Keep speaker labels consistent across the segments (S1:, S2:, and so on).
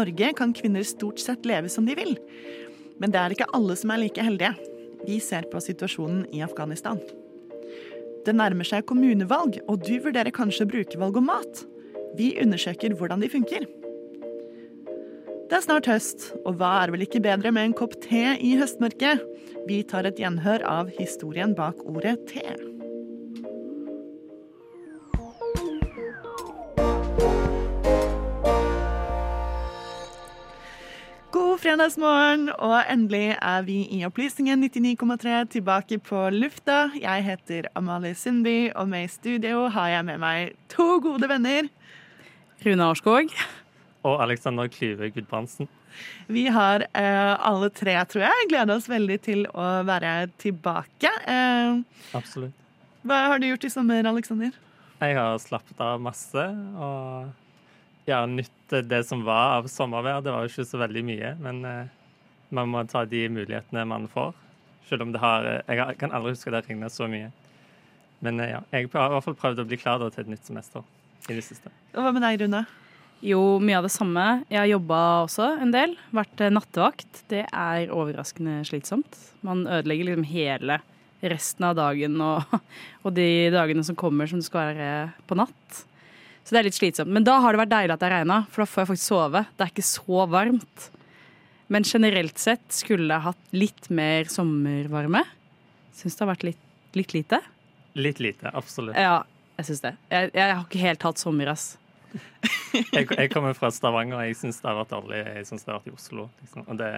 S1: Norge kan kvinner stort sett leve som de vil. Men det er ikke alle som er like heldige. Vi ser på situasjonen i Afghanistan. Det nærmer seg kommunevalg, og du vurderer kanskje brukervalg og mat. Vi undersøker hvordan de funker. Det er snart høst, og hva er vel ikke bedre med en kopp te i høstmørket? Vi tar et gjenhør av historien bak ordet te. God fredagsmorgen, og endelig er vi i Opplysningen 99,3 tilbake på lufta. Jeg heter Amalie Sundby, og med i studio har jeg med meg to gode venner.
S2: Rune Årskog.
S3: Og Alexander Klyve Gudbrandsen.
S1: Vi har eh, alle tre, tror jeg, gleda oss veldig til å være tilbake. Eh,
S3: Absolutt.
S1: hva har du gjort i sommer, Alexander?
S3: Jeg har slappet av masse og ja, nytt det som var av sommervær. Det var jo ikke så veldig mye, men eh, man må ta de mulighetene man får. Selv om det har Jeg kan aldri huske det har regnet så mye. Men eh, ja, jeg har i hvert fall prøvd å bli klar da til et nytt semester i det siste.
S1: Og hva med deg, Rune?
S2: Jo, mye av det samme. Jeg har jobba også en del. Vært eh, nattevakt. Det er overraskende slitsomt. Man ødelegger liksom hele resten av dagen og, og de dagene som kommer som det skal være på natt. Så det er litt slitsomt. Men da har det vært deilig at det har regna, for da får jeg faktisk sove. Det er ikke så varmt. Men generelt sett skulle jeg hatt litt mer sommervarme. Syns det har vært litt, litt lite.
S3: Litt lite, absolutt.
S2: Ja, jeg syns det. Jeg, jeg har ikke helt hatt sommer, ass.
S3: Jeg, jeg kommer fra Stavanger, og jeg syns det har vært dårlig. Jeg synes det har vært i Oslo. Liksom. Og det,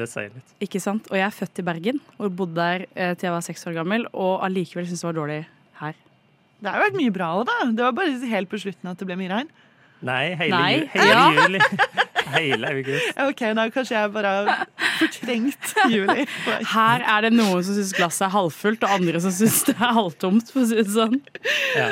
S3: det sier litt.
S2: Ikke sant? Og jeg er født i Bergen og bodde der eh, til jeg var seks år gammel, og allikevel syns det var dårlig her.
S1: Det har jo vært mye bra òg, da. Det var bare helt på slutten at det ble mye regn.
S3: Nei, hele,
S2: Nei,
S3: ju- hele
S2: ja.
S3: juli. Hele august.
S1: Ok, da kanskje jeg bare har fortrengt juli.
S2: Her er det noen som syns glasset er halvfullt, og andre som syns det er halvtomt. for å si det sånn.
S3: Ja.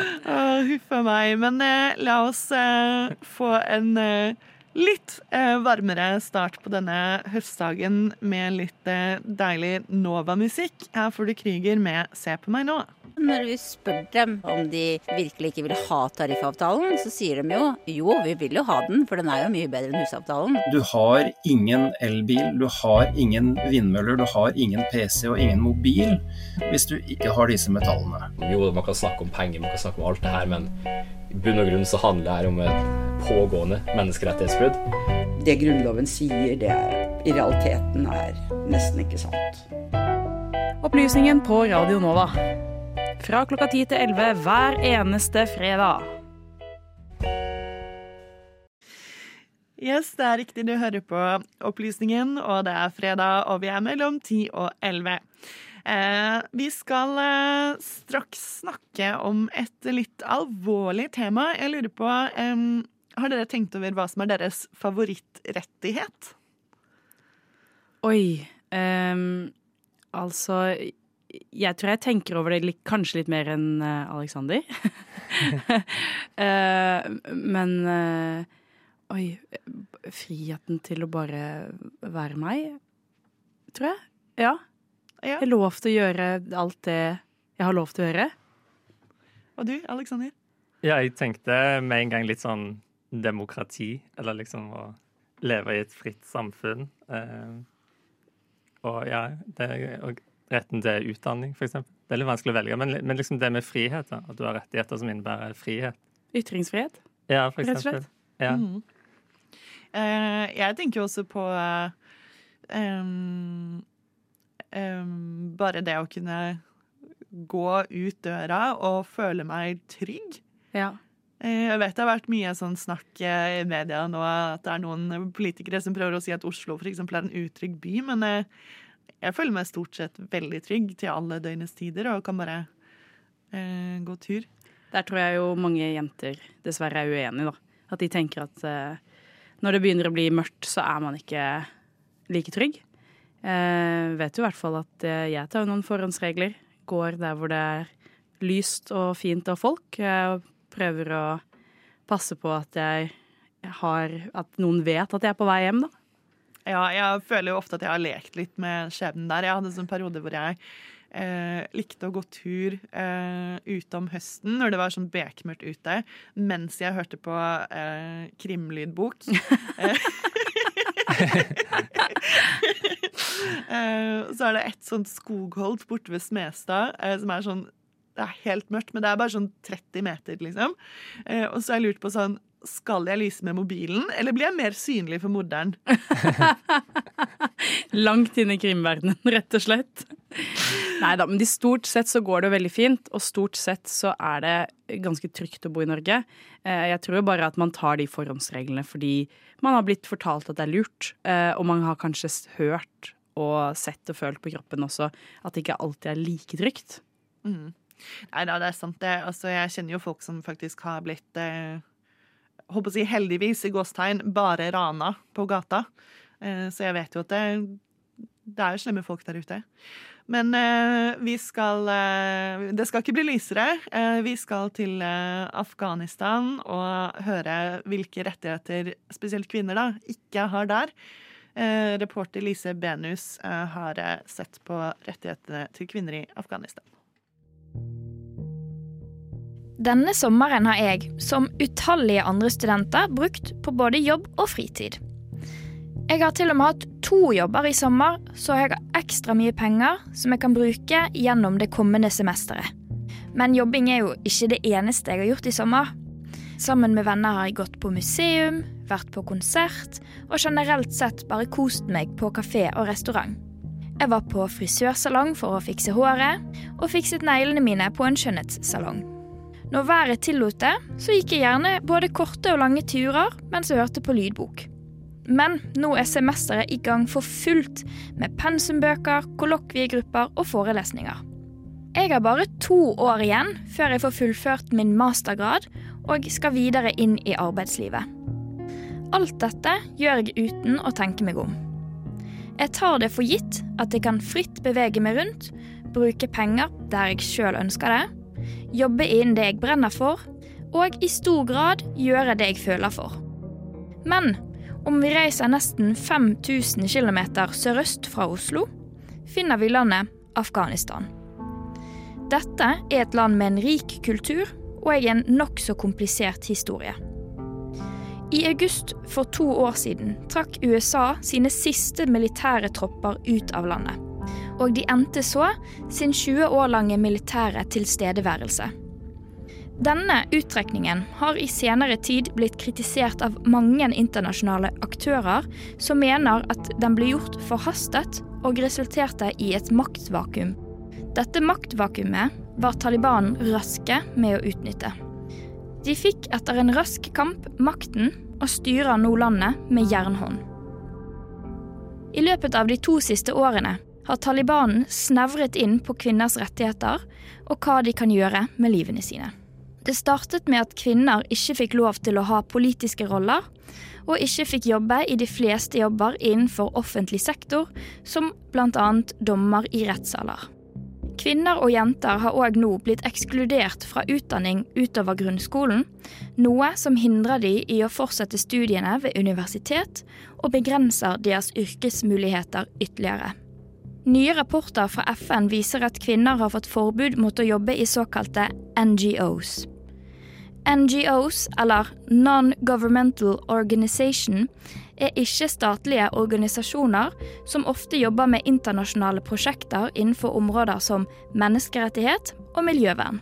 S1: Huff a meg. Men eh, la oss eh, få en eh, litt eh, varmere start på denne høstdagen med litt eh, deilig Nova-musikk. Her får du Krüger med 'Se på meg nå'.
S4: Når vi spør dem om de virkelig ikke vil ha tariffavtalen, så sier de jo jo, vi vil jo ha den, for den er jo mye bedre enn husavtalen.
S5: Du har ingen elbil, du har ingen vindmøller, du har ingen PC og ingen mobil hvis du ikke har disse metallene.
S6: Jo, man kan snakke om penger, man kan snakke om alt det her, men bunn og grunn så handler det her om et pågående menneskerettighetsbrudd.
S7: Det Grunnloven sier, det er, i realiteten er nesten ikke sant.
S2: Opplysningen på Radio Nova. Fra klokka 10 til 11 hver eneste fredag.
S1: Yes, det er riktig. Du hører på Opplysningen, og det er fredag, og vi er mellom 10 og 11. Eh, vi skal eh, straks snakke om et litt alvorlig tema. Jeg lurer på eh, Har dere tenkt over hva som er deres favorittrettighet?
S2: Oi. altså Jeg tror jeg tenker over det litt, kanskje litt mer enn uh, Aleksander. Eh, men eh, Oi. Friheten til å bare være meg, tror jeg. Ja.
S1: Ja.
S2: Jeg har lov til å gjøre alt det jeg har lov til å gjøre.
S1: Og du, Aleksander?
S3: Ja, jeg tenkte med en gang litt sånn demokrati, eller liksom å leve i et fritt samfunn. Eh, og ja, det, og retten til utdanning, for eksempel. Det er litt vanskelig å velge, men, men liksom det med frihet, da, at du har rettigheter som innebærer frihet.
S2: Ytringsfrihet.
S3: Ja, for
S2: Rett og slett.
S3: Ja.
S1: Mm. Uh, jeg tenker jo også på uh, em, bare det å kunne gå ut døra og føle meg trygg.
S2: Ja.
S1: Eh, Jeg vet det har vært mye sånn snakk eh, i media nå, at det er noen politikere som prøver å si at Oslo for eksempel er en utrygg by, men eh, jeg føler meg stort sett veldig trygg til alle døgnets tider og kan bare eh, gå tur.
S2: Der tror jeg jo mange jenter dessverre er uenige, da. At de tenker at eh, når det begynner å bli mørkt, så er man ikke like trygg. Eh, vet jo i hvert fall at eh, jeg tar noen forhåndsregler. Går der hvor det er lyst og fint og folk. Jeg prøver å passe på at jeg har At noen vet at jeg er på vei hjem, da.
S1: Ja, jeg føler jo ofte at jeg har lekt litt med skjebnen der. Jeg hadde en sånn periode hvor jeg eh, likte å gå tur eh, ute om høsten når det var sånn bekmørkt ute, mens jeg hørte på eh, krimlydbok. Eh, så er det et sånt skogholt borte ved Smestad eh, som er sånn Det er helt mørkt, men det er bare sånn 30 meter, liksom. Eh, og så har jeg lurt på sånn Skal jeg lyse med mobilen, eller blir jeg mer synlig for morderen?
S2: Langt inn i krimverdenen, rett og slett. Nei da, men de stort sett så går det veldig fint, og stort sett så er det ganske trygt å bo i Norge. Jeg tror bare at man tar de forhåndsreglene fordi man har blitt fortalt at det er lurt, eh, og man har kanskje hørt og sett og følt på kroppen også at det ikke alltid er like trygt.
S1: Mm. Nei da, det er sant det. Altså, jeg kjenner jo folk som faktisk har blitt eh, Håper å si heldigvis, i gåstegn, bare rana på gata. Eh, så jeg vet jo at det, det er jo slemme folk der ute. Men eh, vi skal eh, Det skal ikke bli lysere. Eh, vi skal til eh, Afghanistan og høre hvilke rettigheter spesielt kvinner da, ikke har der. Eh, reporter Lise Benus eh, har sett på rettighetene til kvinner i Afghanistan.
S8: Denne sommeren har jeg, som utallige andre studenter, brukt på både jobb og fritid. Jeg har til og med hatt to jobber i sommer, så jeg har ekstra mye penger som jeg kan bruke gjennom det kommende semesteret. Men jobbing er jo ikke det eneste jeg har gjort i sommer. Sammen med venner har jeg gått på museum, vært på konsert og generelt sett bare kost meg på kafé og restaurant. Jeg var på frisørsalong for å fikse håret, og fikset neglene mine på en skjønnhetssalong. Når været tillot det, så gikk jeg gjerne både korte og lange turer mens jeg hørte på lydbok. Men nå er semesteret i gang for fullt med pensumbøker, kollokviegrupper og forelesninger. Jeg har bare to år igjen før jeg får fullført min mastergrad og skal videre inn i arbeidslivet. Alt dette gjør jeg uten å tenke meg om. Jeg tar det for gitt at jeg kan fritt bevege meg rundt, bruke penger der jeg sjøl ønsker det, jobbe innen det jeg brenner for, og i stor grad gjøre det jeg føler for. Men om vi reiser nesten 5000 km sørøst fra Oslo, finner vi landet Afghanistan. Dette er et land med en rik kultur og en nokså komplisert historie. I august for to år siden trakk USA sine siste militære tropper ut av landet. Og de endte så sin 20 år lange militære tilstedeværelse. Denne uttrekningen har i senere tid blitt kritisert av mange internasjonale aktører som mener at den ble gjort forhastet og resulterte i et maktvakuum. Dette maktvakuumet var Taliban raske med å utnytte. De fikk etter en rask kamp makten og styrer nå landet med jernhånd. I løpet av de to siste årene har Taliban snevret inn på kvinners rettigheter og hva de kan gjøre med livene sine. Det startet med at kvinner ikke fikk lov til å ha politiske roller, og ikke fikk jobbe i de fleste jobber innenfor offentlig sektor, som bl.a. dommer i rettssaler. Kvinner og jenter har òg nå blitt ekskludert fra utdanning utover grunnskolen, noe som hindrer de i å fortsette studiene ved universitet og begrenser deres yrkesmuligheter ytterligere. Nye rapporter fra FN viser at kvinner har fått forbud mot å jobbe i såkalte NGOs. NGOs, eller Non-Governmental Organization, er ikke-statlige organisasjoner som ofte jobber med internasjonale prosjekter innenfor områder som menneskerettighet og miljøvern.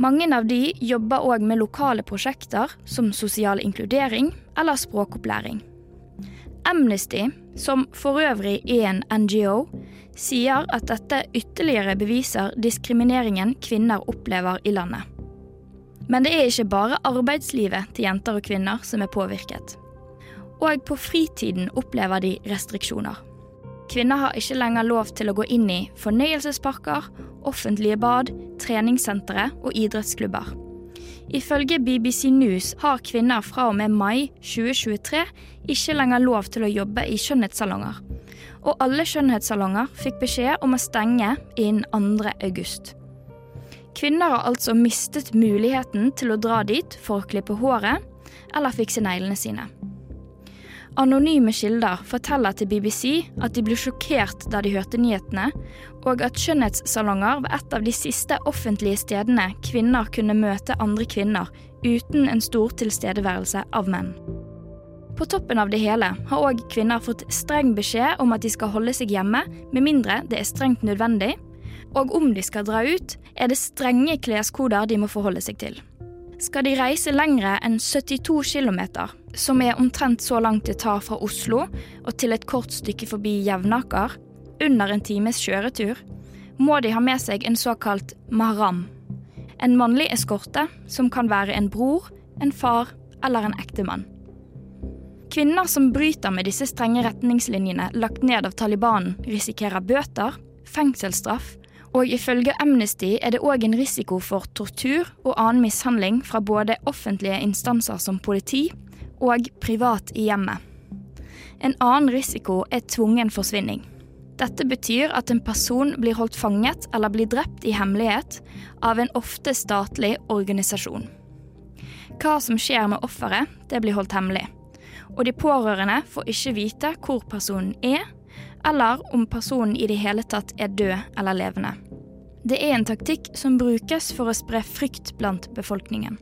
S8: Mange av de jobber òg med lokale prosjekter som sosial inkludering eller språkopplæring. Amnesty, som for øvrig er en NGO, sier at dette ytterligere beviser diskrimineringen kvinner opplever i landet. Men det er ikke bare arbeidslivet til jenter og kvinner som er påvirket. Og på fritiden opplever de restriksjoner. Kvinner har ikke lenger lov til å gå inn i fornøyelsesparker, offentlige bad, treningssentre og idrettsklubber. Ifølge BBC News har kvinner fra og med mai 2023 ikke lenger lov til å jobbe i skjønnhetssalonger. Og alle skjønnhetssalonger fikk beskjed om å stenge innen 2. august. Kvinner har altså mistet muligheten til å dra dit for å klippe håret eller fikse neglene sine. Anonyme kilder forteller til BBC at de ble sjokkert da de hørte nyhetene, og at skjønnhetssalonger var et av de siste offentlige stedene kvinner kunne møte andre kvinner uten en stor tilstedeværelse av menn. På toppen av det hele har òg kvinner fått streng beskjed om at de skal holde seg hjemme med mindre det er strengt nødvendig, og om de skal dra ut, er det strenge kleskoder de må forholde seg til. Skal de reise lengre enn 72 km, som er omtrent så langt det tar fra Oslo og til et kort stykke forbi Jevnaker, under en times kjøretur, må de ha med seg en såkalt maram. En mannlig eskorte som kan være en bror, en far eller en ektemann. Kvinner som bryter med disse strenge retningslinjene lagt ned av Taliban, risikerer bøter, fengselsstraff, og ifølge Amnesty er det òg en risiko for tortur og annen mishandling fra både offentlige instanser som politi og privat i hjemmet. En annen risiko er tvungen forsvinning. Dette betyr at en person blir holdt fanget eller blir drept i hemmelighet av en ofte statlig organisasjon. Hva som skjer med offeret, det blir holdt hemmelig. Og de pårørende får ikke vite hvor personen er, eller om personen i det hele tatt er død eller levende. Det er en taktikk som brukes for å spre frykt blant befolkningen.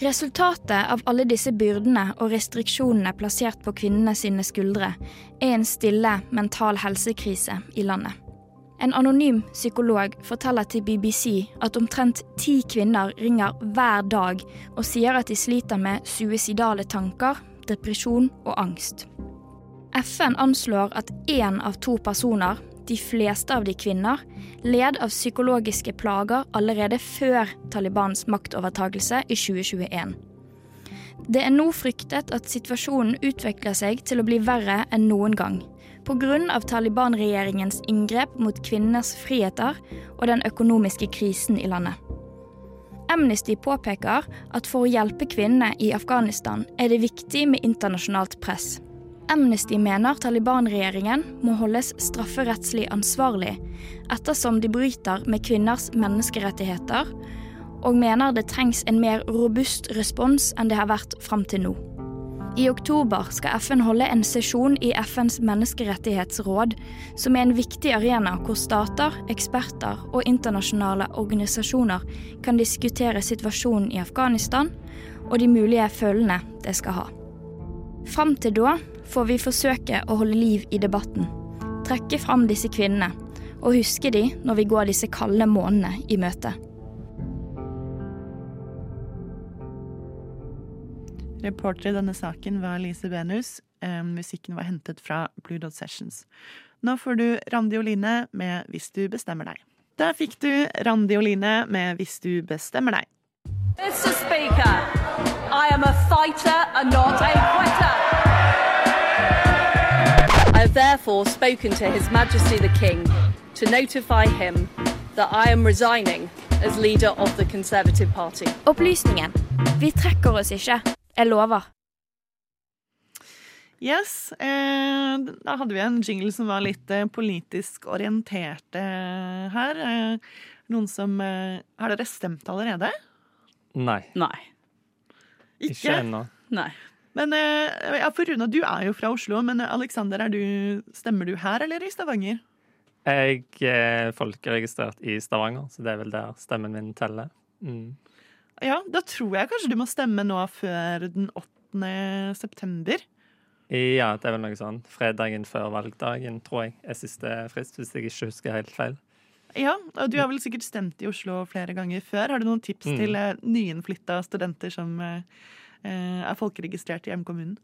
S8: Resultatet av alle disse byrdene og restriksjonene plassert på kvinnene sine skuldre, er en stille mental helsekrise i landet. En anonym psykolog forteller til BBC at omtrent ti kvinner ringer hver dag og sier at de sliter med suicidale tanker, depresjon og angst. FN anslår at én av to personer, de fleste av de kvinner, led av psykologiske plager allerede før Talibans maktovertagelse i 2021. Det er nå fryktet at situasjonen utvikler seg til å bli verre enn noen gang pga. Taliban-regjeringens inngrep mot kvinners friheter og den økonomiske krisen i landet. Amnesty påpeker at for å hjelpe kvinnene i Afghanistan er det viktig med internasjonalt press. Amnesty mener Taliban-regjeringen må holdes strafferettslig ansvarlig ettersom de bryter med kvinners menneskerettigheter, og mener det trengs en mer robust respons enn det har vært fram til nå. I oktober skal FN holde en sesjon i FNs menneskerettighetsråd, som er en viktig arena hvor stater, eksperter og internasjonale organisasjoner kan diskutere situasjonen i Afghanistan og de mulige følgene det skal ha. Fram til da får vi forsøke å holde liv i debatten, trekke fram disse kvinnene og huske de når vi går disse kalde månedene i møte.
S1: Reporter i denne saken var Lise Benus. Musikken var hentet fra Blue Dot Sessions. Nå får du Randi Oline med Hvis du bestemmer deg. Der fikk du Randi Oline med Hvis du bestemmer deg.
S9: Mr. Speaker, I am a fighter and not a quitter. Have therefore spoken to His Majesty the King to notify him that I am resigning as leader of the Conservative Party.
S8: Opplysningen. Vi trekker oss ikke. Jeg lover.
S1: Yes. Eh, da hadde vi en jingle som var litt eh, politisk orientert eh, her. Eh, noen som eh, Har dere stemt allerede?
S3: Nei.
S2: Nei.
S1: Ikke?
S3: Ikke ennå.
S2: Nei.
S1: Men eh, ja, for Runa, du er jo fra Oslo, men Alexander, er stemmer du her eller i Stavanger?
S3: Jeg er folkeregistrert i Stavanger, så det er vel der stemmen min teller. Mm.
S1: Ja, da tror jeg kanskje du må stemme nå før den 8. september.
S3: Ja, det er vel noe sånn. Fredagen før valgdagen, tror jeg, er siste frist, hvis jeg ikke husker helt feil.
S1: Ja, og du har vel sikkert stemt i Oslo flere ganger før. Har du noen tips
S3: Mm.
S1: til eh, nyinnflytta studenter som eh, eh, er folkeregistrert i hjemkommunen?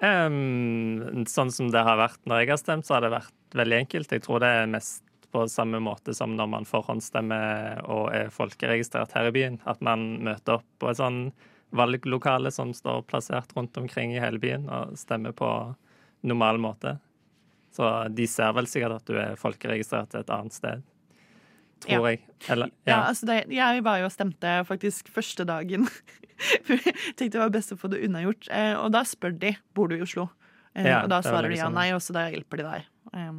S3: Um, sånn som det har vært når jeg har stemt, så har det vært veldig enkelt. Jeg tror det er mest på samme måte som når man forhåndsstemmer og er folkeregistrert her i byen. At man møter opp på et sånn valglokale som står plassert rundt omkring i hele byen, og stemmer på normal måte. Så de ser vel sikkert at du er folkeregistrert et annet sted. Tror
S1: Ja.
S3: jeg. Eller,
S1: Ja,
S3: ja.
S1: altså det, Jeg var jo og stemte faktisk første dagen. Tenkte det var best å få det unnagjort. Eh, og da spør de bor du i Oslo. Eh, og da
S3: er
S1: svarer de ja
S3: sånn.
S1: nei, og så da hjelper de deg. Eh,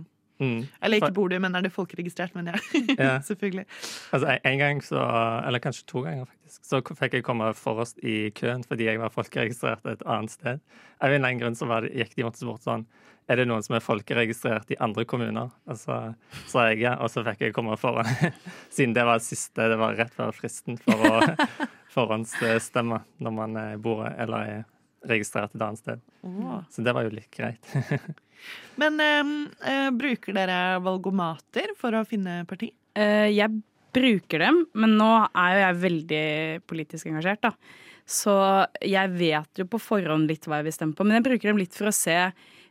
S3: Mm.
S1: eller ikke bor du, men er det folkeregistrert, men ja.
S3: Ja.
S1: Selvfølgelig.
S3: Altså, en- gang så, eller kanskje to ganger faktisk, så fikk jeg komme forrest i køen fordi jeg var folkeregistrert et annet sted. Av en eller annen grunn så var det, gikk de måtte bort sånn Er det noen som er folkeregistrert i andre kommuner? Og så sa jeg ja, og så fikk jeg komme foran. Siden det var siste, det var rett før fristen for å forhåndsstemme når man eh, bor eller er registrert et annet sted.
S1: Oh.
S3: Så det var jo litt greit.
S1: Men eh, eh, bruker dere valgomater for å finne parti?
S2: Eh, jeg bruker dem, men nå er jo jeg veldig politisk engasjert, da. Så jeg vet jo på forhånd litt hva jeg vil stemme på, men jeg bruker dem litt for å se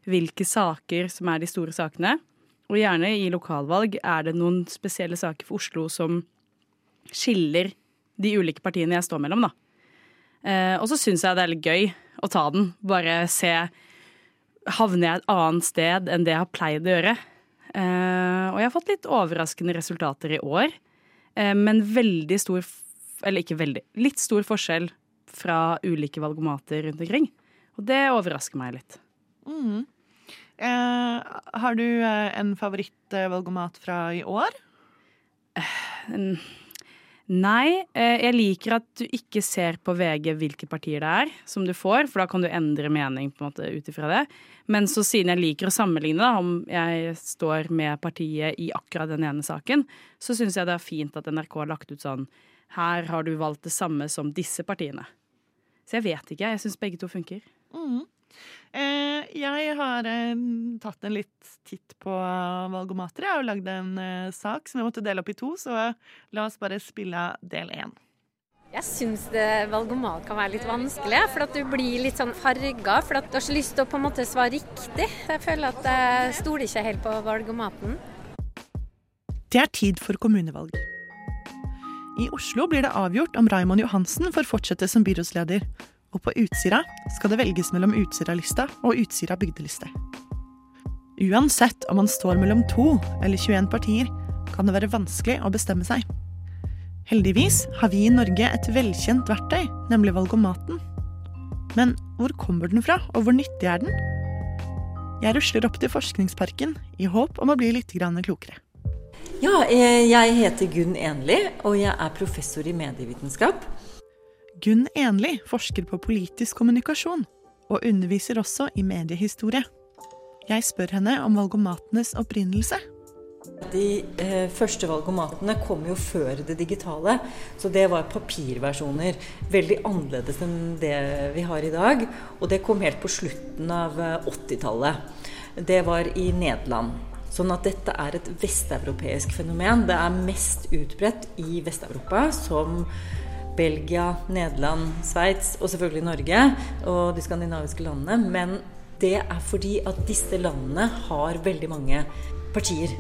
S2: hvilke saker som er de store sakene. Og gjerne i lokalvalg er det noen spesielle saker for Oslo som skiller de ulike partiene jeg står mellom, da. Eh, og så syns jeg det er litt gøy å ta den. Bare se Havner jeg et annet sted enn det jeg har pleid å gjøre? Uh, og jeg har fått litt overraskende resultater i år. uh, men veldig stor Eller ikke veldig. Litt stor forskjell fra ulike valgomater rundt omkring. Og det overrasker meg litt.
S1: Mm. Uh, har du en favorittvalgomat fra i år?
S2: Mm, Nei, eh, jeg liker at du ikke ser på VG hvilke partier det er som du får, for da kan du endre mening på en måte ut ifra det. Men så siden jeg liker å sammenligne, da, om jeg står med partiet i akkurat den ene saken, så syns jeg det er fint at NRK har lagt ut sånn Her har du valgt det samme som disse partiene. Så jeg vet ikke. Jeg syns begge to funker.
S1: Mhm. Eh, jeg har eh, tatt en litt titt på valgomater. Jeg har jo lagd en eh, sak som jeg måtte dele opp i to, så la oss bare spille del én.
S10: Jeg syns valgomat kan være litt vanskelig, for at du blir litt sånn farga. For at du har så lyst til å på en måte svare riktig. Jeg føler at jeg stoler ikke helt på valgomaten.
S1: Det er tid for kommunevalg. I Oslo blir det avgjort om Raymond Johansen får fortsette som byrådsleder. Og på Utsira skal det velges mellom Utsira-lista og Utsira bygdeliste. Uansett om man står mellom to eller 21 partier, kan det være vanskelig å bestemme seg. Heldigvis har vi i Norge et velkjent verktøy, nemlig valgomaten. Men hvor kommer den fra, og hvor nyttig er den? Jeg rusler opp til Forskningsparken i håp om å bli litt klokere.
S11: Ja, eh, jeg heter Gunn Enli, og jeg er professor i medievitenskap.
S1: Gunn Enli forsker på politisk kommunikasjon, og underviser også i mediehistorie. Jeg spør henne om valgomatenes opprinnelse.
S11: De eh, første valgomatene kom jo før det digitale, så det var papirversjoner. Veldig annerledes enn det vi har i dag. Og det kom helt på slutten av eh, 80-tallet. Det var i Nederland. Sånn at dette er et vesteuropeisk fenomen. Det er mest utbredt i Vest-Europa, som Belgia, Nederland, Sveits og selvfølgelig Norge og de skandinaviske landene. Men det er fordi at disse landene har veldig mange partier.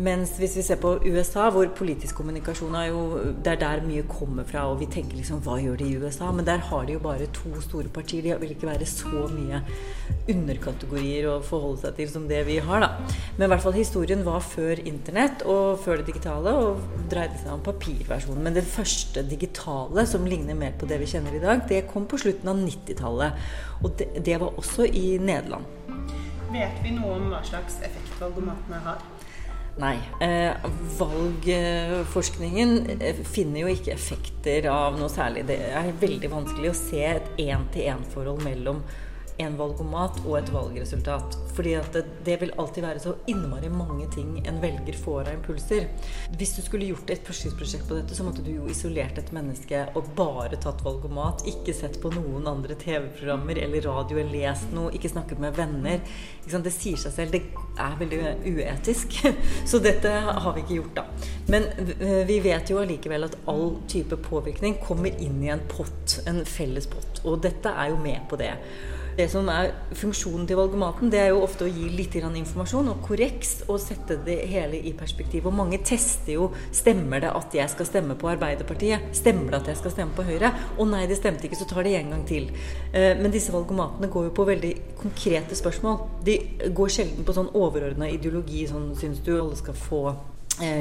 S11: Mens hvis vi ser på USA, hvor politisk kommunikasjon er jo Det er der mye kommer fra, og vi tenker liksom Hva gjør de i USA? Men der har de jo bare to store partier. De vil ikke være så mye underkategorier å forholde seg til som det vi har, da. Men i hvert fall historien var før internett og før det digitale, og dreide seg om papirversjonen. Men det første digitale, som ligner mer på det vi kjenner i dag, det kom på slutten av 90-tallet. Og det, det var også i Nederland.
S1: Vet vi noe om hva slags effekt valgomatene har?
S11: Nei. Eh, valgforskningen eh, finner jo ikke effekter av noe særlig. Det er veldig vanskelig å se et én-til-én-forhold mellom en valgomat og et valgresultat. Fordi at det, det, vil alltid være så innmari mange ting en velger får av impulser. Hvis du skulle gjort et forskningsprosjekt på dette, så måtte du jo isolert et menneske og bare tatt valgomat. Ikke sett på noen andre TV-programmer eller radio eller lest noe. Ikke snakket med venner. Det sier seg selv. Det er veldig uetisk. Så dette har vi ikke gjort, da. Men vi vet jo allikevel at all type påvirkning kommer inn i en pott. En felles pott. Og dette er jo med på det. Det som er Funksjonen til valgomaten det er jo ofte å gi litt informasjon og korreks og sette det hele i perspektiv. Og mange tester jo stemmer det at jeg skal stemme på Arbeiderpartiet. Stemmer det at jeg skal stemme på Høyre? Å nei, det stemte ikke, så tar de en gang til. Men disse valgomatene går jo på veldig konkrete spørsmål. De går sjelden på sånn overordna ideologi, sånn syns du alle skal få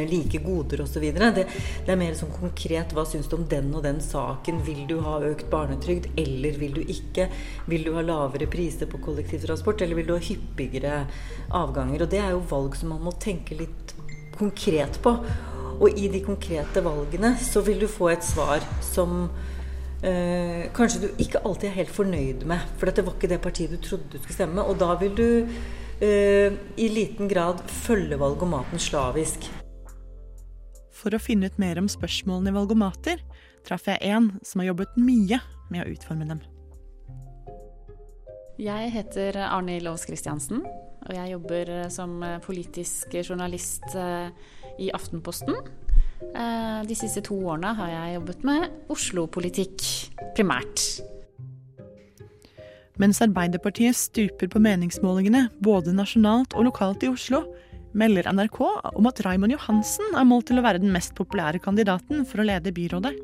S11: like goder osv. Det, det er mer sånn konkret hva syns du om den og den saken. Vil du ha økt barnetrygd, eller vil du ikke? Vil du ha lavere priser på kollektivtransport, eller vil du ha hyppigere avganger? Og det er jo valg som man må tenke litt konkret på. Og i de konkrete valgene så vil du få et svar som eh, kanskje du ikke alltid er helt fornøyd med. For det var ikke det partiet du trodde du skulle stemme. Og da vil du eh, i liten grad følge valgomaten slavisk.
S1: For å finne ut mer om spørsmålene i valgomater traff jeg en som har jobbet mye med å utforme dem.
S12: Jeg heter Arne Lovs Christiansen, og jeg jobber som politisk journalist i Aftenposten. De siste to årene har jeg jobbet med Oslo-politikk, primært.
S1: Mens Arbeiderpartiet stuper på meningsmålingene både nasjonalt og lokalt i Oslo, melder NRK om at Raymond Johansen er målt til å være den mest populære kandidaten for å lede byrådet.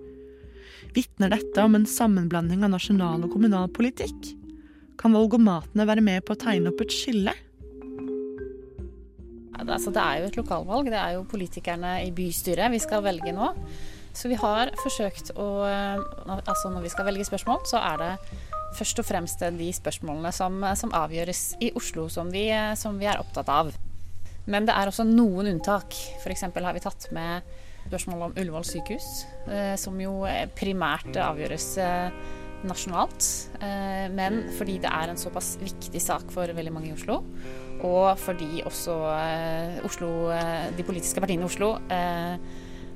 S1: Vitner dette om en sammenblanding av nasjonal og kommunal politikk? Kan valgomatene være med på å tegne opp et skille?
S12: Altså, det er jo et lokalvalg. Det er jo politikerne i bystyret vi skal velge nå. Så vi har forsøkt å Altså når vi skal velge spørsmål, så er det først og fremst de spørsmålene som, som avgjøres i Oslo som vi, som vi er opptatt av. Men det er også noen unntak. F.eks. har vi tatt med spørsmål om Ullevål sykehus, eh, som jo primært avgjøres eh, nasjonalt. Eh, men fordi det er en såpass viktig sak for veldig mange i Oslo, og fordi også Oslo, de politiske partiene i Oslo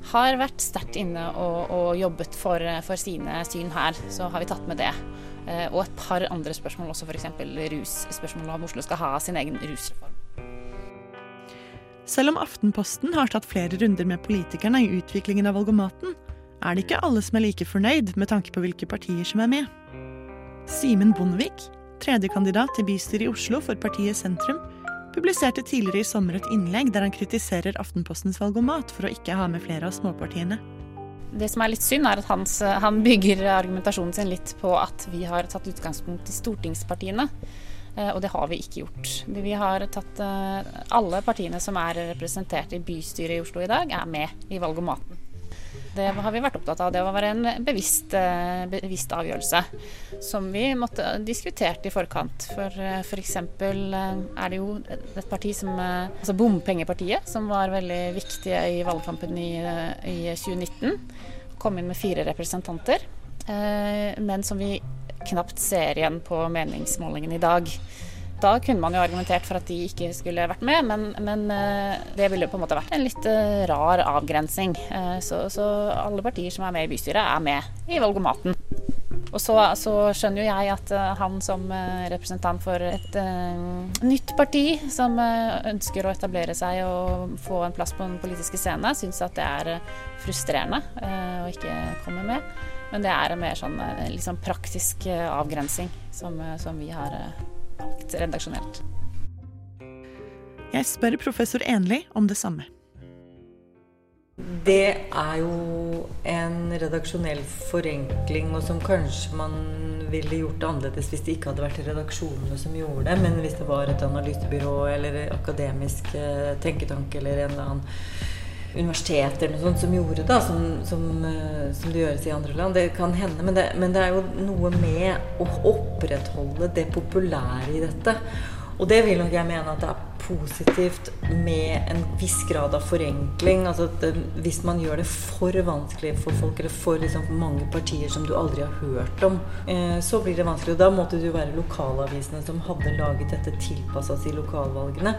S12: har vært sterkt inne og, og jobbet for, for, sine syn her, så har vi tatt med det. Og et par andre spørsmål, også f.eks. russpørsmålet om Oslo skal ha sin egen rusreform.
S1: Selv om Aftenposten har tatt flere runder med politikerne i utviklingen av valgomaten, er det ikke alle som er like fornøyd med tanke på hvilke partier som er med. Simen Bondevik, tredjekandidat til bystyret i Oslo for partiet Sentrum, publiserte tidligere i sommer et innlegg der han kritiserer Aftenpostens valgomat for å ikke ha med flere av småpartiene.
S12: Det som er litt synd, er at hans, han bygger argumentasjonen sin litt på at vi har tatt utgangspunkt i stortingspartiene. Eh, og det har vi ikke gjort. Vi har tatt eh, Alle partiene som er representert i bystyret i Oslo i dag, er med i valgomaten. Det har vi vært opptatt av. Det var en bevisst, eh, bevisst avgjørelse som vi måtte diskutert i forkant. For f.eks. For er det jo et parti som Altså Bompengepartiet, som var veldig viktige i valgkampen i, i 2019. Kom inn med fire representanter. Men som vi knapt ser igjen på meningsmålingen i dag. Da kunne man jo argumentert for at de ikke skulle vært med, men, men eh, det ville på en måte vært en litt eh, rar avgrensing. Eh, så, så, alle partier som er med i bystyret, er med i valgomaten. Og så, så skjønner jo jeg at han som representant for et uh, nytt parti, som ønsker å etablere seg og få en plass på den politiske scene, syns at det er frustrerende uh, å ikke komme med. Men det er en mer sånn liksom praktisk avgrensing som, som vi har valgt redaksjonelt.
S1: Jeg spør professor Enli om det samme.
S11: Det er jo en redaksjonell forenkling, og som kanskje man ville gjort annerledes hvis det ikke hadde vært redaksjonene som gjorde det, men hvis det var et analysebyrå eller akademisk tenketanke eller en eller annen universitet eller noe sånt som gjorde da, som, som, eh, som, det gjøres i andre land. Det kan hende, men det, men det er jo noe med å opprettholde det populære i dette. Og det vil nok jeg mene at det er positivt med en viss grad av forenkling. Altså det, hvis man gjør det for vanskelig for folk, eller for liksom, mange partier som du aldri har hørt om, eh, så blir det vanskelig. Og da måtte det jo være lokalavisene som hadde laget dette tilpassa til lokalvalgene.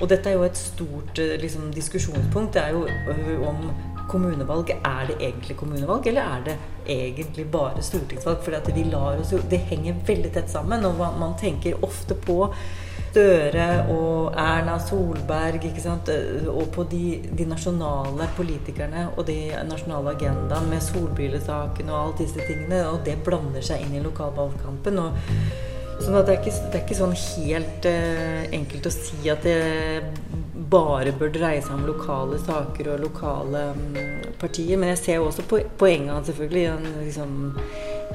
S11: Og dette er jo et stort eh, liksom, diskusjonspunkt. Det er jo øh, om kommunevalg. Er det egentlig kommunevalg, eller er det egentlig bare stortingsvalg? For Det henger veldig tett sammen, og man tenker ofte på Støre og Erna Solberg ikke sant? og på de, de nasjonale politikerne og de nasjonale agendaen med solbrillesaken og alt disse tingene. Og det blander seg inn i lokalvalgkampen. og Sånn det, er ikke, det er ikke sånn helt uh, enkelt å si at det bare bør dreie seg om lokale saker og lokale um, partier. Men jeg ser jo også poengene selvfølgelig. En, liksom,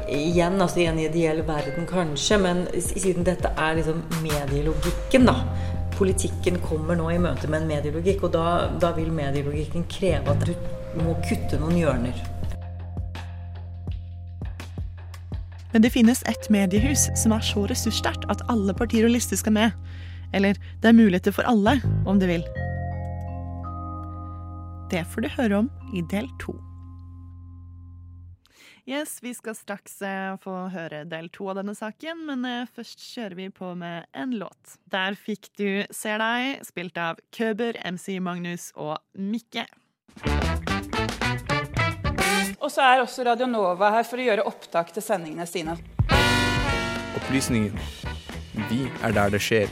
S11: igjen, altså i en ideell verden kanskje, men siden dette er liksom medielogikken, da. Politikken kommer nå i møte med en medielogikk, og da, da vil medielogikken kreve at du må kutte noen hjørner.
S1: Men det finnes ett mediehus som er så ressurssterkt at alle partier og lister skal med. Eller det er muligheter for alle, om du vil. Det får du høre om i del to. Yes, vi skal straks eh, få høre del to av denne saken, men eh, først kjører vi på med en låt. Der fikk du Ser deg, spilt av Køber, MC Magnus og Mikke.
S13: Og så er også Radio Nova her for å gjøre opptak til sendingene sine.
S14: Opplysningen Vi er der det skjer.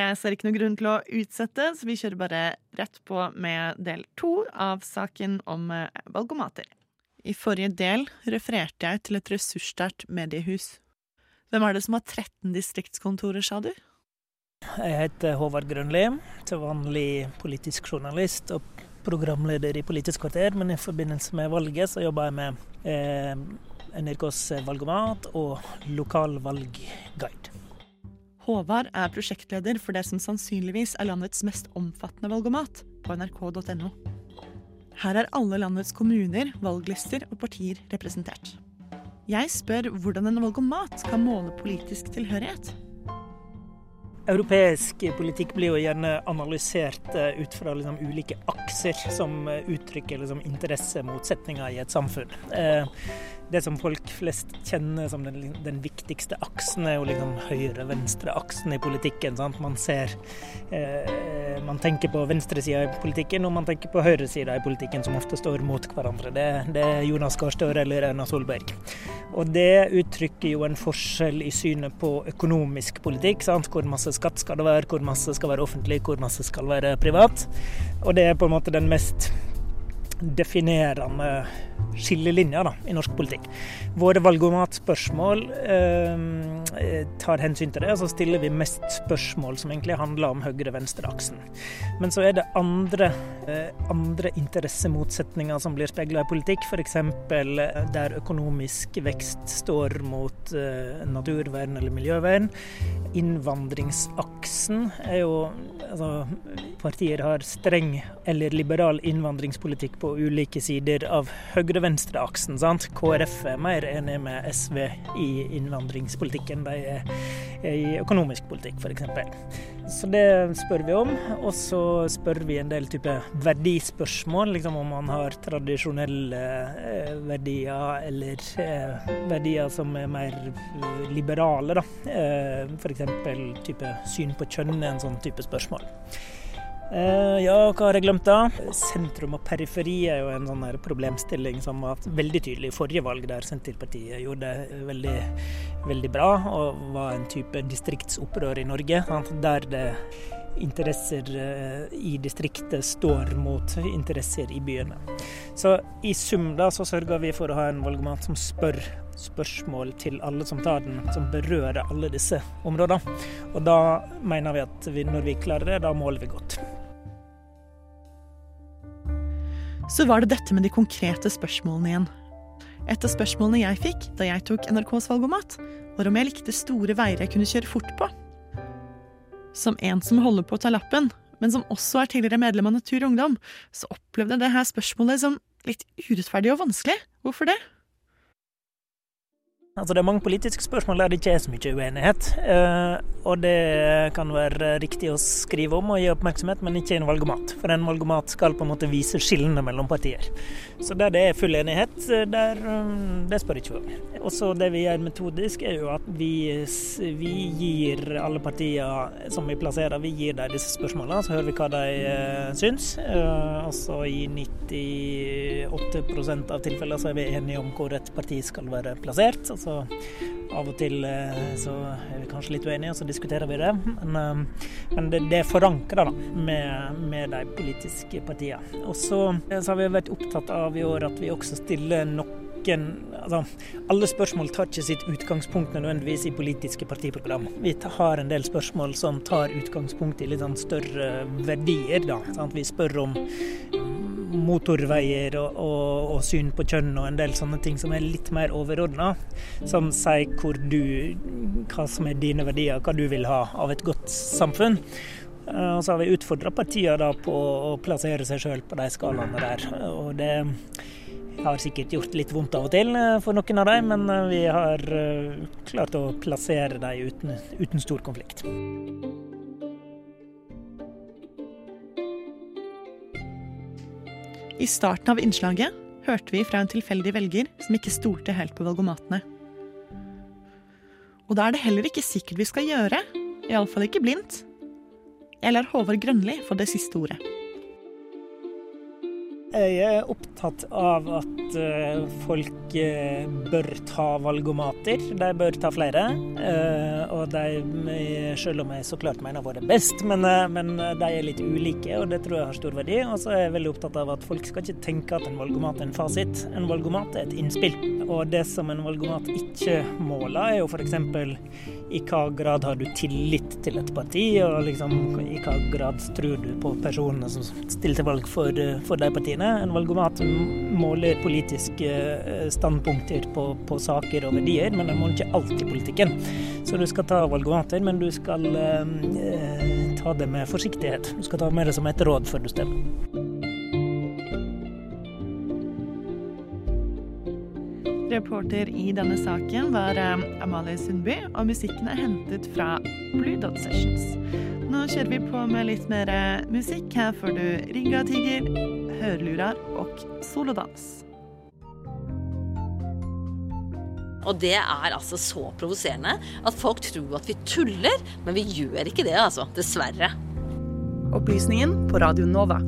S1: Jeg ser ikke noen grunn til å utsette, så vi kjører bare rett på med del to av saken om eh, valgomater. I forrige del refererte jeg til et ressurssterkt mediehus. Hvem er det som har 13 distriktskontorer, sa du?
S15: Jeg heter Håvard Grønli, til vanlig politisk journalist og programleder i Politisk kvarter, men i forbindelse med valget så jobber jeg med eh, NRKs valgomat og lokalvalgguide.
S1: Håvard er prosjektleder for det som sannsynligvis er landets mest omfattende valgomat, på nrk.no. Her er alle landets kommuner, valglister og partier representert. Jeg spør hvordan en valgomat kan måle politisk tilhørighet.
S15: Europeisk politikk blir jo gjerne analysert eh, ut fra liksom ulike akser som eh, uttrykker liksom interessemotsetninger i et samfunn. Eh, det som folk flest kjenner som den, den viktigste aksen, er jo liksom høyre-venstre-aksen i politikken. Sant? Man ser eh, Man tenker på venstresida i politikken, og man tenker på høyresida i politikken, som ofte står mot hverandre. Det, det er Jonas Gahr Støre eller Erna Solberg. Og det uttrykker jo en forskjell i synet på økonomisk politikk. Sant? Hvor masse skatt skal det være, hvor masse skal være offentlig, hvor masse skal være privat. Og det er på en måte den mest definerende skillelinjer da, i norsk politikk. Våre valgomatspørsmål eh, tar hensyn til det, og så stiller vi mest spørsmål som egentlig handler om høyre-venstre-aksen. Men så er det andre, eh, andre interessemotsetninger som blir speila i politikk, f.eks. Eh, der økonomisk vekst står mot eh, naturvern eller miljøvern. Innvandringsaksen er jo altså, Partier har streng eller liberal innvandringspolitikk på ulike sider av høyre-venstre-aksen. sant? KrF er mer enig med SV i innvandringspolitikken de er i økonomisk politikk, f.eks. Så det spør vi om. Og så spør vi en del type verdispørsmål, liksom om man har tradisjonelle eh, verdier eller eh, verdier som er mer liberale, da. Eh, F.eks. type syn på kjønn er en sånn type spørsmål. Uh, ja, hva har jeg glemt da? Sentrum og periferi er jo en sånn problemstilling som var veldig tydelig i forrige valg, der Senterpartiet gjorde det veldig, veldig bra og var en type distriktsopprør i Norge. Der det interesser uh, i distriktet står mot interesser i byene. Så i sum da så sørger vi for å ha en valgomat som spør spørsmål til alle som tar den, som berører alle disse områdene. Og da mener vi at vi, når vi klarer det, da måler vi godt.
S1: Så var det dette med de konkrete spørsmålene igjen. Et av spørsmålene jeg fikk da jeg tok NRKs valgomat, var om jeg likte store veier jeg kunne kjøre fort på. Som en som holder på å ta lappen, men som også er tidligere medlem av Natur og Ungdom, så opplevde jeg det her spørsmålet som litt urettferdig og vanskelig. Hvorfor det?
S15: Altså Det er mange politiske spørsmål der det ikke er så mye uenighet. Eh, og det kan være riktig å skrive om og gi oppmerksomhet, men ikke en valgomat. For en valgomat skal på en måte vise skillene mellom partier. Så der det er full enighet, der, um, det spør ikke vi om. Også det vi gjør metodisk, er jo at vi, vi gir alle partier som vi plasserer, vi gir dem disse spørsmålene, så hører vi hva de uh, syns. Og så i 98% av tilfellene så er vi enige om hvor et parti skal være plassert. Altså så av og til eh, så er vi kanskje litt uenige, og så diskuterer vi det. Men, eh, men det, det er forankra med, med, de politiske partiene. Og så, så, har vi vært opptatt av i år at vi også stiller noen altså, Alle spørsmål tar ikke sitt utgangspunkt nødvendigvis i politiske partiprogram. Vi har en del spørsmål som tar utgangspunkt i litt sånn større verdier. Da? Vi spør om motorveier og, og, og, syn på kjønn og en del sånne ting som er litt mer overordna. Som sier hvor du, hva som er dine verdier, hva du vil ha av et godt samfunn. Eh, og så har vi utfordra partiene på å plassere seg sjøl på de skalaene der. Og det har sikkert gjort litt vondt av og til eh, for noen av dem, men eh, vi har klart å plassere dem uten, uten stor konflikt.
S1: I starten av innslaget hørte vi fra en tilfeldig velger som ikke stolte helt på valgomatene. Og da er det heller ikke sikkert vi skal gjøre, iallfall ikke blindt. Jeg lar Håvard Grønli få det siste ordet.
S15: Jeg er opptatt av at uh, folk uh, bør ta valgomater. De bør ta flere. Uh, og de, selv om jeg så klart mener våre best, men, men, de er litt ulike, og det tror jeg har stor verdi. Og så er jeg veldig opptatt av at folk skal ikke tenke at en valgomat er en fasit. En valgomat er et innspill. Og det som en valgomat ikke måler, er jo f.eks. i hva grad har du tillit til et parti, og liksom, i hva grad tror du på personene som stiller til valg for, for de partiene. En valgomat måler politiske eh, standpunkter på, på, saker og verdier, men den måler ikke alltid politikken. Så du skal ta valgomater, men du skal eh, ta det med forsiktighet. Du skal ta med det som et råd før du stemmer.
S1: Reporter i denne saken var eh, Amalie Sundby, og musikken er hentet fra Blue Dot Sessions. Nå kjører vi på med litt mer eh, musikk. Her får du Ringa Tiger, Hørlurar og Solodans.
S16: Og det er altså så provoserende at folk tror at vi tuller, men vi gjør ikke det, altså. Dessverre.
S1: Opplysningen på Radio Nova.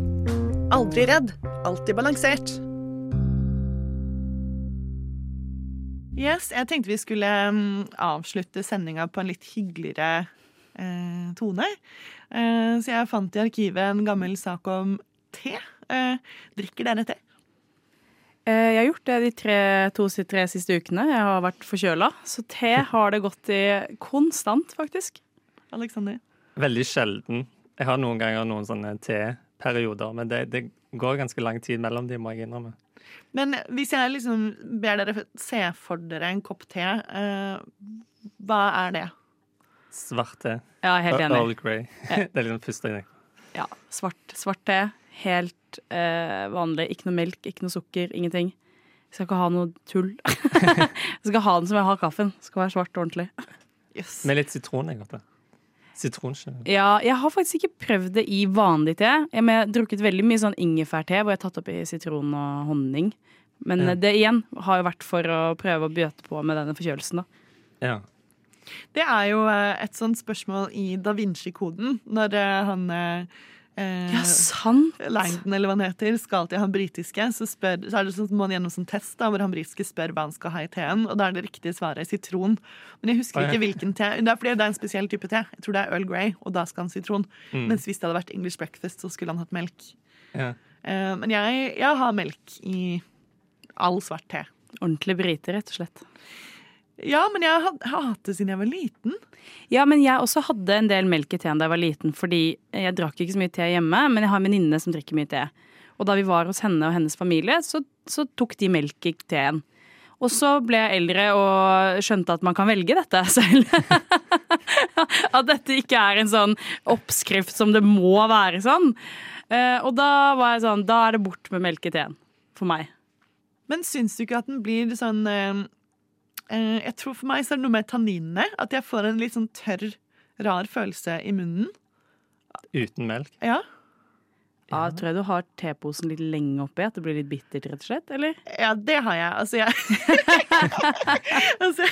S1: Aldri redd, alltid balansert. Yes, jeg tenkte vi skulle um, avslutte sendinga på en litt hyggeligere eh, tone. Eh, så jeg fant i arkivet en gammel sak om te. Eh, drikker dere te?
S2: Eh, jeg har gjort det de tre, to-tre siste ukene. Jeg har vært forkjøla. Så te har det gått i konstant, faktisk.
S1: Alexander?
S3: Veldig sjelden. Jeg har noen ganger noen sånne teperioder, men det, det går ganske lang tid mellom de, må jeg innrømme.
S1: Men hvis jeg liksom ber dere se for dere en kopp te, uh, hva er det?
S3: Svart te.
S2: Ja, helt enig.
S3: Earl Grey. det er liksom første gang.
S2: Ja. Svart, svart te. Helt uh, vanlig. Ikke noe melk, ikke noe sukker, ingenting. Jeg skal ikke ha noe tull. jeg skal ha den som jeg har kaffen. Det skal være svart og ordentlig.
S3: Yes. Med litt sitron, jeg godt. Sitronskjell?
S2: Ja, jeg har faktisk ikke prøvd det i vanlig te. Jeg har drukket veldig mye sånn ingefærte hvor jeg har tatt oppi sitron og honning. Men ja. det igjen har jo vært for å prøve å bøte på med denne forkjølelsen, da.
S3: Ja.
S1: Det er jo eh, et sånt spørsmål i Da Vinci-koden, når eh, han eh,
S2: ja, sant!
S1: Langdon, eller hva han heter, skal til han britiske, så, spør, så er det sånn, må han gjennom sånn test da, hvor han britiske spør hva han skal ha i teen, og da er det riktige svaret sitron. Men jeg husker ja. ikke hvilken te. Det er fordi det er en spesiell type te. Jeg tror det er Earl Grey, og da skal han sitron. Mm. Mens hvis det hadde vært English breakfast, så skulle han hatt melk.
S3: Ja.
S1: Eh, men jeg, jeg har melk i all svart te.
S2: Ordentlig brite, rett og slett.
S1: Ja, men jeg har hatt det siden jeg var liten.
S2: Ja, men jeg også hadde en del melk i teen da jeg var liten, fordi jeg drakk ikke så mye te hjemme, men jeg har en venninne som drikker mye te. Og da vi var hos henne og hennes familie, så, så tok de melk i teen. Og så ble jeg eldre og skjønte at man kan velge dette selv. at dette ikke er en sånn oppskrift som det må være sånn. Eh, og da var jeg sånn, da er det bort med melk i teen. For meg.
S1: Men syns du ikke at den blir sånn eh, jeg tror for meg så er det noe med tanninene. At jeg får en litt sånn tørr, rar følelse i munnen.
S3: Uten melk?
S1: Ja.
S2: Ja, tror jeg du har teposen litt lenge oppi, at det blir litt bittert, rett og slett? eller?
S1: Ja, det har jeg. Altså, jeg altså,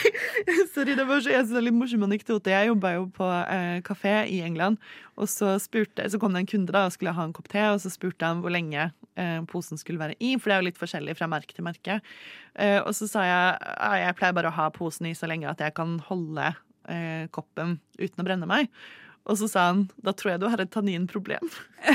S1: Sorry, det var så, jeg synes det er litt morsom anekdote. Jeg jobba jo på eh, kafé i England, og så, spurte, så kom det en kunde da og skulle ha en kopp te, og så spurte han hvor lenge eh, posen skulle være i, for det er jo litt forskjellig fra merke til merke. Eh, og så sa jeg at jeg pleier bare å ha posen i så lenge at jeg kan holde eh, koppen uten å brenne meg. Og så sa han da tror jeg du har et tanninproblem.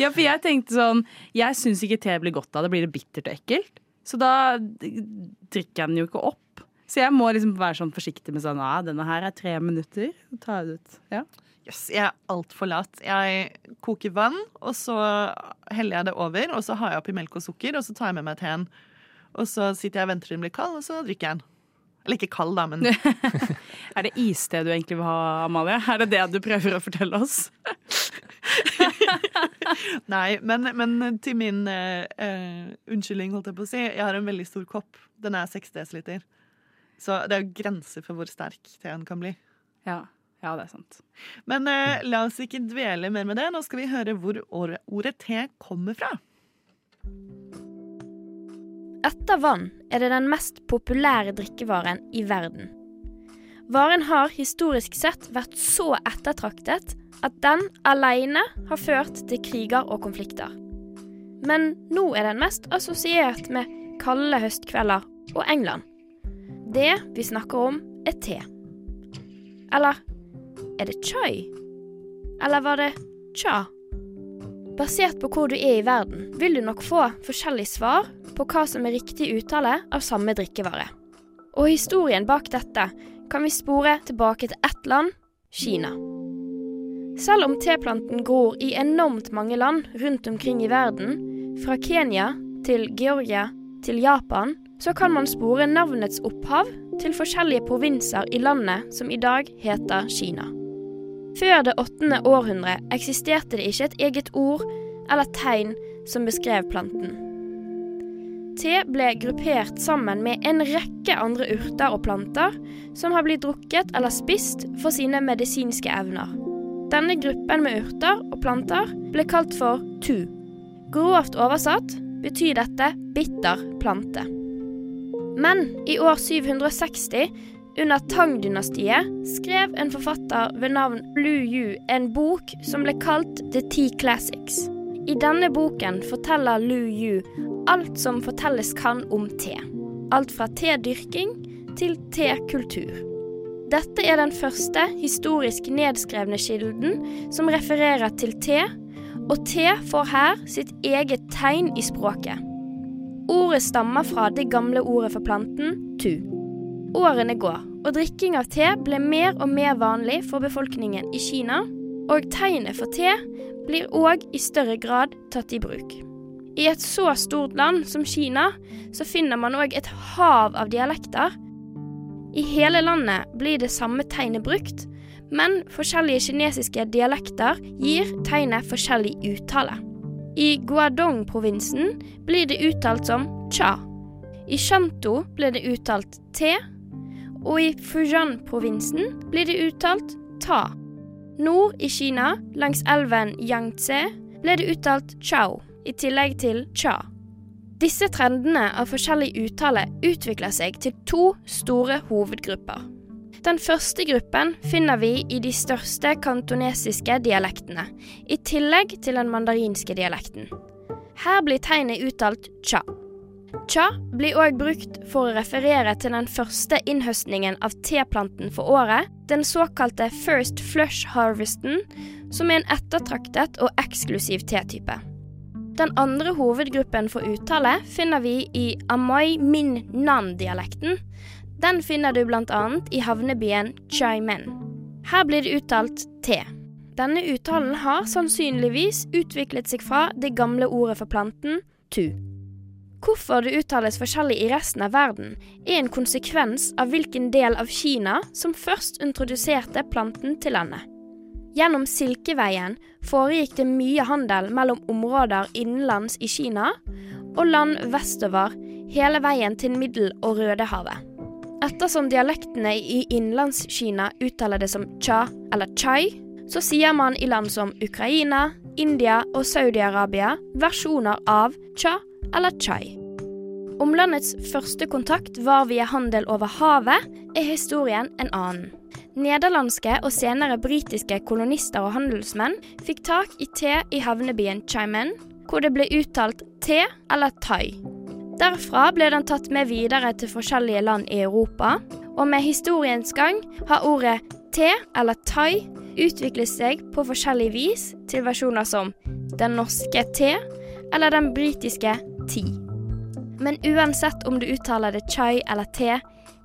S2: ja, for jeg tenkte sånn Jeg syns ikke te blir godt av det. Blir det bittert og ekkelt? Så da drikker jeg den jo ikke opp. Så jeg må liksom være sånn forsiktig med sånn Ja, denne her er tre minutter. Ta det ut. Ja.
S1: Yes, jeg er altfor lat. Jeg koker vann, og så heller jeg det over. Og så har jeg oppi melk og sukker, og så tar jeg med meg teen. Og så sitter jeg og venter til den blir kald, og så drikker jeg den. Eller ikke kald, da, men
S2: Er det iste du egentlig vil ha, Amalie? Er det det du prøver å fortelle oss?
S1: Nei, men, men, til min uh, unnskyldning, holdt jeg på å si, jeg har en veldig stor kopp. Den er 6 dl. Så det er jo grenser for hvor sterk teen kan bli.
S2: Ja, ja, det er sant.
S1: Men uh, la oss ikke dvele mer med det. Nå skal vi høre hvor ordet te kommer fra.
S8: Etter vann er det den mest populære drikkevaren i verden. Varen har historisk sett vært så ettertraktet at den alene har ført til kriger og konflikter. men nå er den mest assosiert med kalde høstkvelder og England. Det vi snakker om, er te. Eller er det chai? Eller var det cha? Basert på hvor du er i verden, vil du nok få forskjellige svar på hva som er riktig uttale av samme drikkevare. Og historien bak dette kan vi spore tilbake til ett land Kina. Selv om teplanten gror i enormt mange land rundt omkring i verden, fra Kenya til Georgia til Japan, så kan man spore navnets opphav til forskjellige provinser i landet som i dag heter Kina. Før det åttende århundre eksisterte det ikke et eget ord eller tegn som beskrev planten. Te ble gruppert sammen med en rekke andre urter og planter som har blitt drukket eller spist for sine medisinske evner. Denne gruppen med urter og planter ble kalt for tu. Grovt oversatt betyr dette bitter plante. Men i år 760 under Tang-dynastiet skrev en forfatter ved navn Lu Yu en bok som ble kalt The Tea Classics. I denne boken forteller Lu Yu alt som fortelles kan om te. Alt fra tedyrking til tekultur. Dette er den første historisk nedskrevne kilden som refererer til te, og te får her sitt eget tegn i språket. Ordet stammer fra det gamle ordet for planten tu. Årene går, og drikking av te ble mer og mer vanlig for befolkningen i Kina, og tegnet for te blir òg i større grad tatt i bruk. I et så stort land som Kina så finner man òg et hav av dialekter. I hele landet blir det samme tegnet brukt, men forskjellige kinesiske dialekter gir tegnet forskjellig uttale. I Guadong-provinsen blir det uttalt som cha. I Shanto blir det uttalt te, og i Fujian-provinsen blir det uttalt ta. Nord i Kina, langs elven Yangtze, ble det uttalt chao, i tillegg til cha. Disse trendene av forskjellig uttale utvikler seg til to store hovedgrupper. Den første gruppen finner vi i de største kantonesiske dialektene, i tillegg til den mandarinske dialekten. Her blir tegnet uttalt cha. Cha blir òg brukt for å referere til den første innhøstningen av teplanten for året, den såkalte first flush harvesten, som er en ettertraktet og eksklusiv tetype. Den andre hovedgruppen for uttale finner vi i Amai Min Nan-dialekten. Den finner du bl.a. i havnebyen Chaimen. Her blir det uttalt T. Denne uttalen har sannsynligvis utviklet seg fra det gamle ordet for planten tu. Hvorfor det uttales forskjellig i resten av verden, er en konsekvens av hvilken del av Kina som først introduserte planten til landet. Gjennom Silkeveien foregikk det mye handel mellom områder innenlands i Kina og land vestover hele veien til Middel- og Rødehavet. Ettersom dialektene i Innlandskina uttaler det som cha eller chai, så sier man i land som Ukraina, India og Saudi-Arabia versjoner av cha eller chai. Om landets første kontakt var via handel over havet, er historien en annen. Nederlandske og senere britiske kolonister og handelsmenn fikk tak i te i havnebyen Chimen, hvor det ble uttalt te eller thai. Derfra ble den tatt med videre til forskjellige land i Europa, og med historiens gang har ordet te eller thai utviklet seg på forskjellig vis til versjoner som den norske te eller den britiske ti. Men uansett om du uttaler det chai eller te,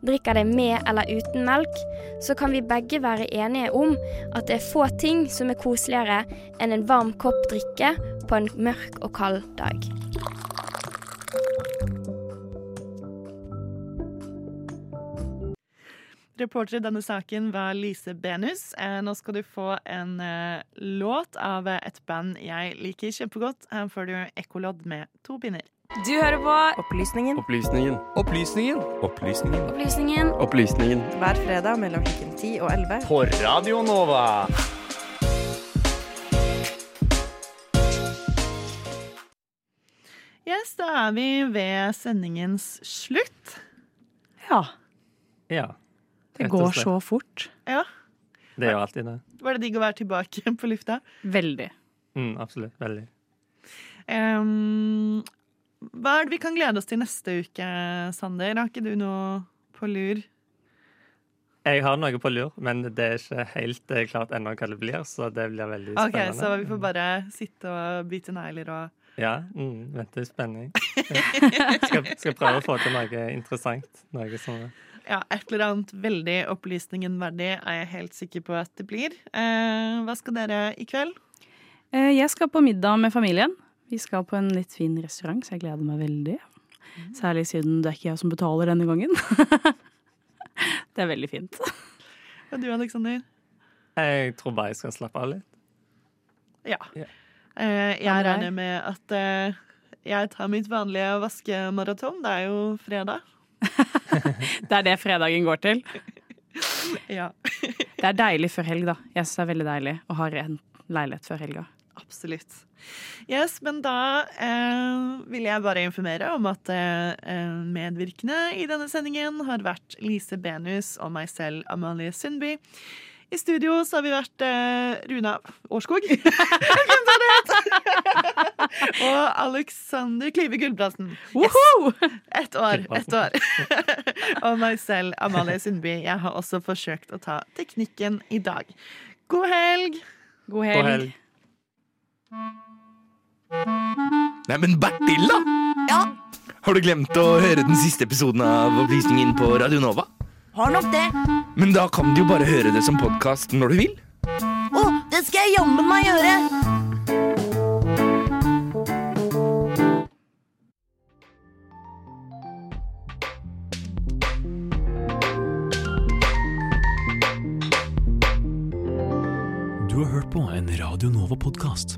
S8: drikker det med eller uten melk, så kan vi begge være enige om at det er få ting som er koseligere enn en varm kopp drikke på en mørk og kald dag.
S1: Reporter i denne saken var Lise Benus. Eh, nå skal du få en eh, låt av et band jeg liker kjempegodt. Her får du Ekkolodd med to pinner.
S17: Du hører på Opplysningen.
S14: Opplysningen. Opplysningen. Opplysningen.
S17: Opplysningen.
S14: Opplysningen.
S17: Hver fredag mellom klokken 10 og 11.
S14: På Radio Nova.
S1: Yes, da er vi ved sendingens slutt.
S2: Ja.
S3: Ja.
S2: Det går så fort.
S1: Ja.
S3: Det er jo alltid det.
S1: Var det digg å være tilbake på lufta?
S2: Veldig.
S3: Mm, absolutt. Veldig.
S1: Em, hva er det vi kan glede oss til neste uke, Sander? Har ikke du noe på lur?
S3: Jeg har noe på lur, men det er ikke helt eh, klart ennå hva det blir, så det blir veldig
S1: Ok,
S3: spennende.
S1: Så vi får bare sitte og bite negler og
S3: Ja, mm, vente i spenning. Skal, skal prøve å få til noe interessant. Noe som
S1: Ja, et eller annet veldig opplysningen verdig er jeg helt sikker på at det blir. Eh, hva skal dere i kveld?
S2: Eh, Jeg skal på middag med familien. Vi skal på en litt fin restaurant, så jeg gleder meg veldig. Særlig siden det er ikke jeg som betaler denne gangen. det er veldig fint.
S1: Og du, Aleksander?
S3: Jeg tror bare jeg skal slappe av litt.
S1: Ja. Eh,
S2: med
S1: jeg regner med at eh, jeg tar mitt vanlige vaskemaraton. Det er jo fredag.
S2: Det er det fredagen går til.
S1: Ja.
S2: Det er deilig før helg, da. Jeg syns det er veldig deilig å ha en leilighet før helga.
S1: Absolutt. Yes, men da eh, vil jeg bare informere om at eh, eh, medvirkende i denne sendingen har vært Lise Benus og meg selv, Amalie Sundby. I studio så har vi vært eh, Runa Årskog. Og Alexander Klyve Gulbrandsen. Yes. Ett år. Ett år. og meg selv, Amalie Sundby. Jeg har også forsøkt å ta teknikken i dag. God helg!
S2: God
S3: God helg.
S14: Nei, men Bertil, da! Ja? Har du glemt å høre den siste episoden av Opplysningen på Radio Nova?
S18: Har nok det.
S14: Men da kan du jo bare høre det som podkast når du vil.
S18: Å, det skal jeg jammen meg gjøre.
S19: Du har hørt på en Radio Nova-podkast.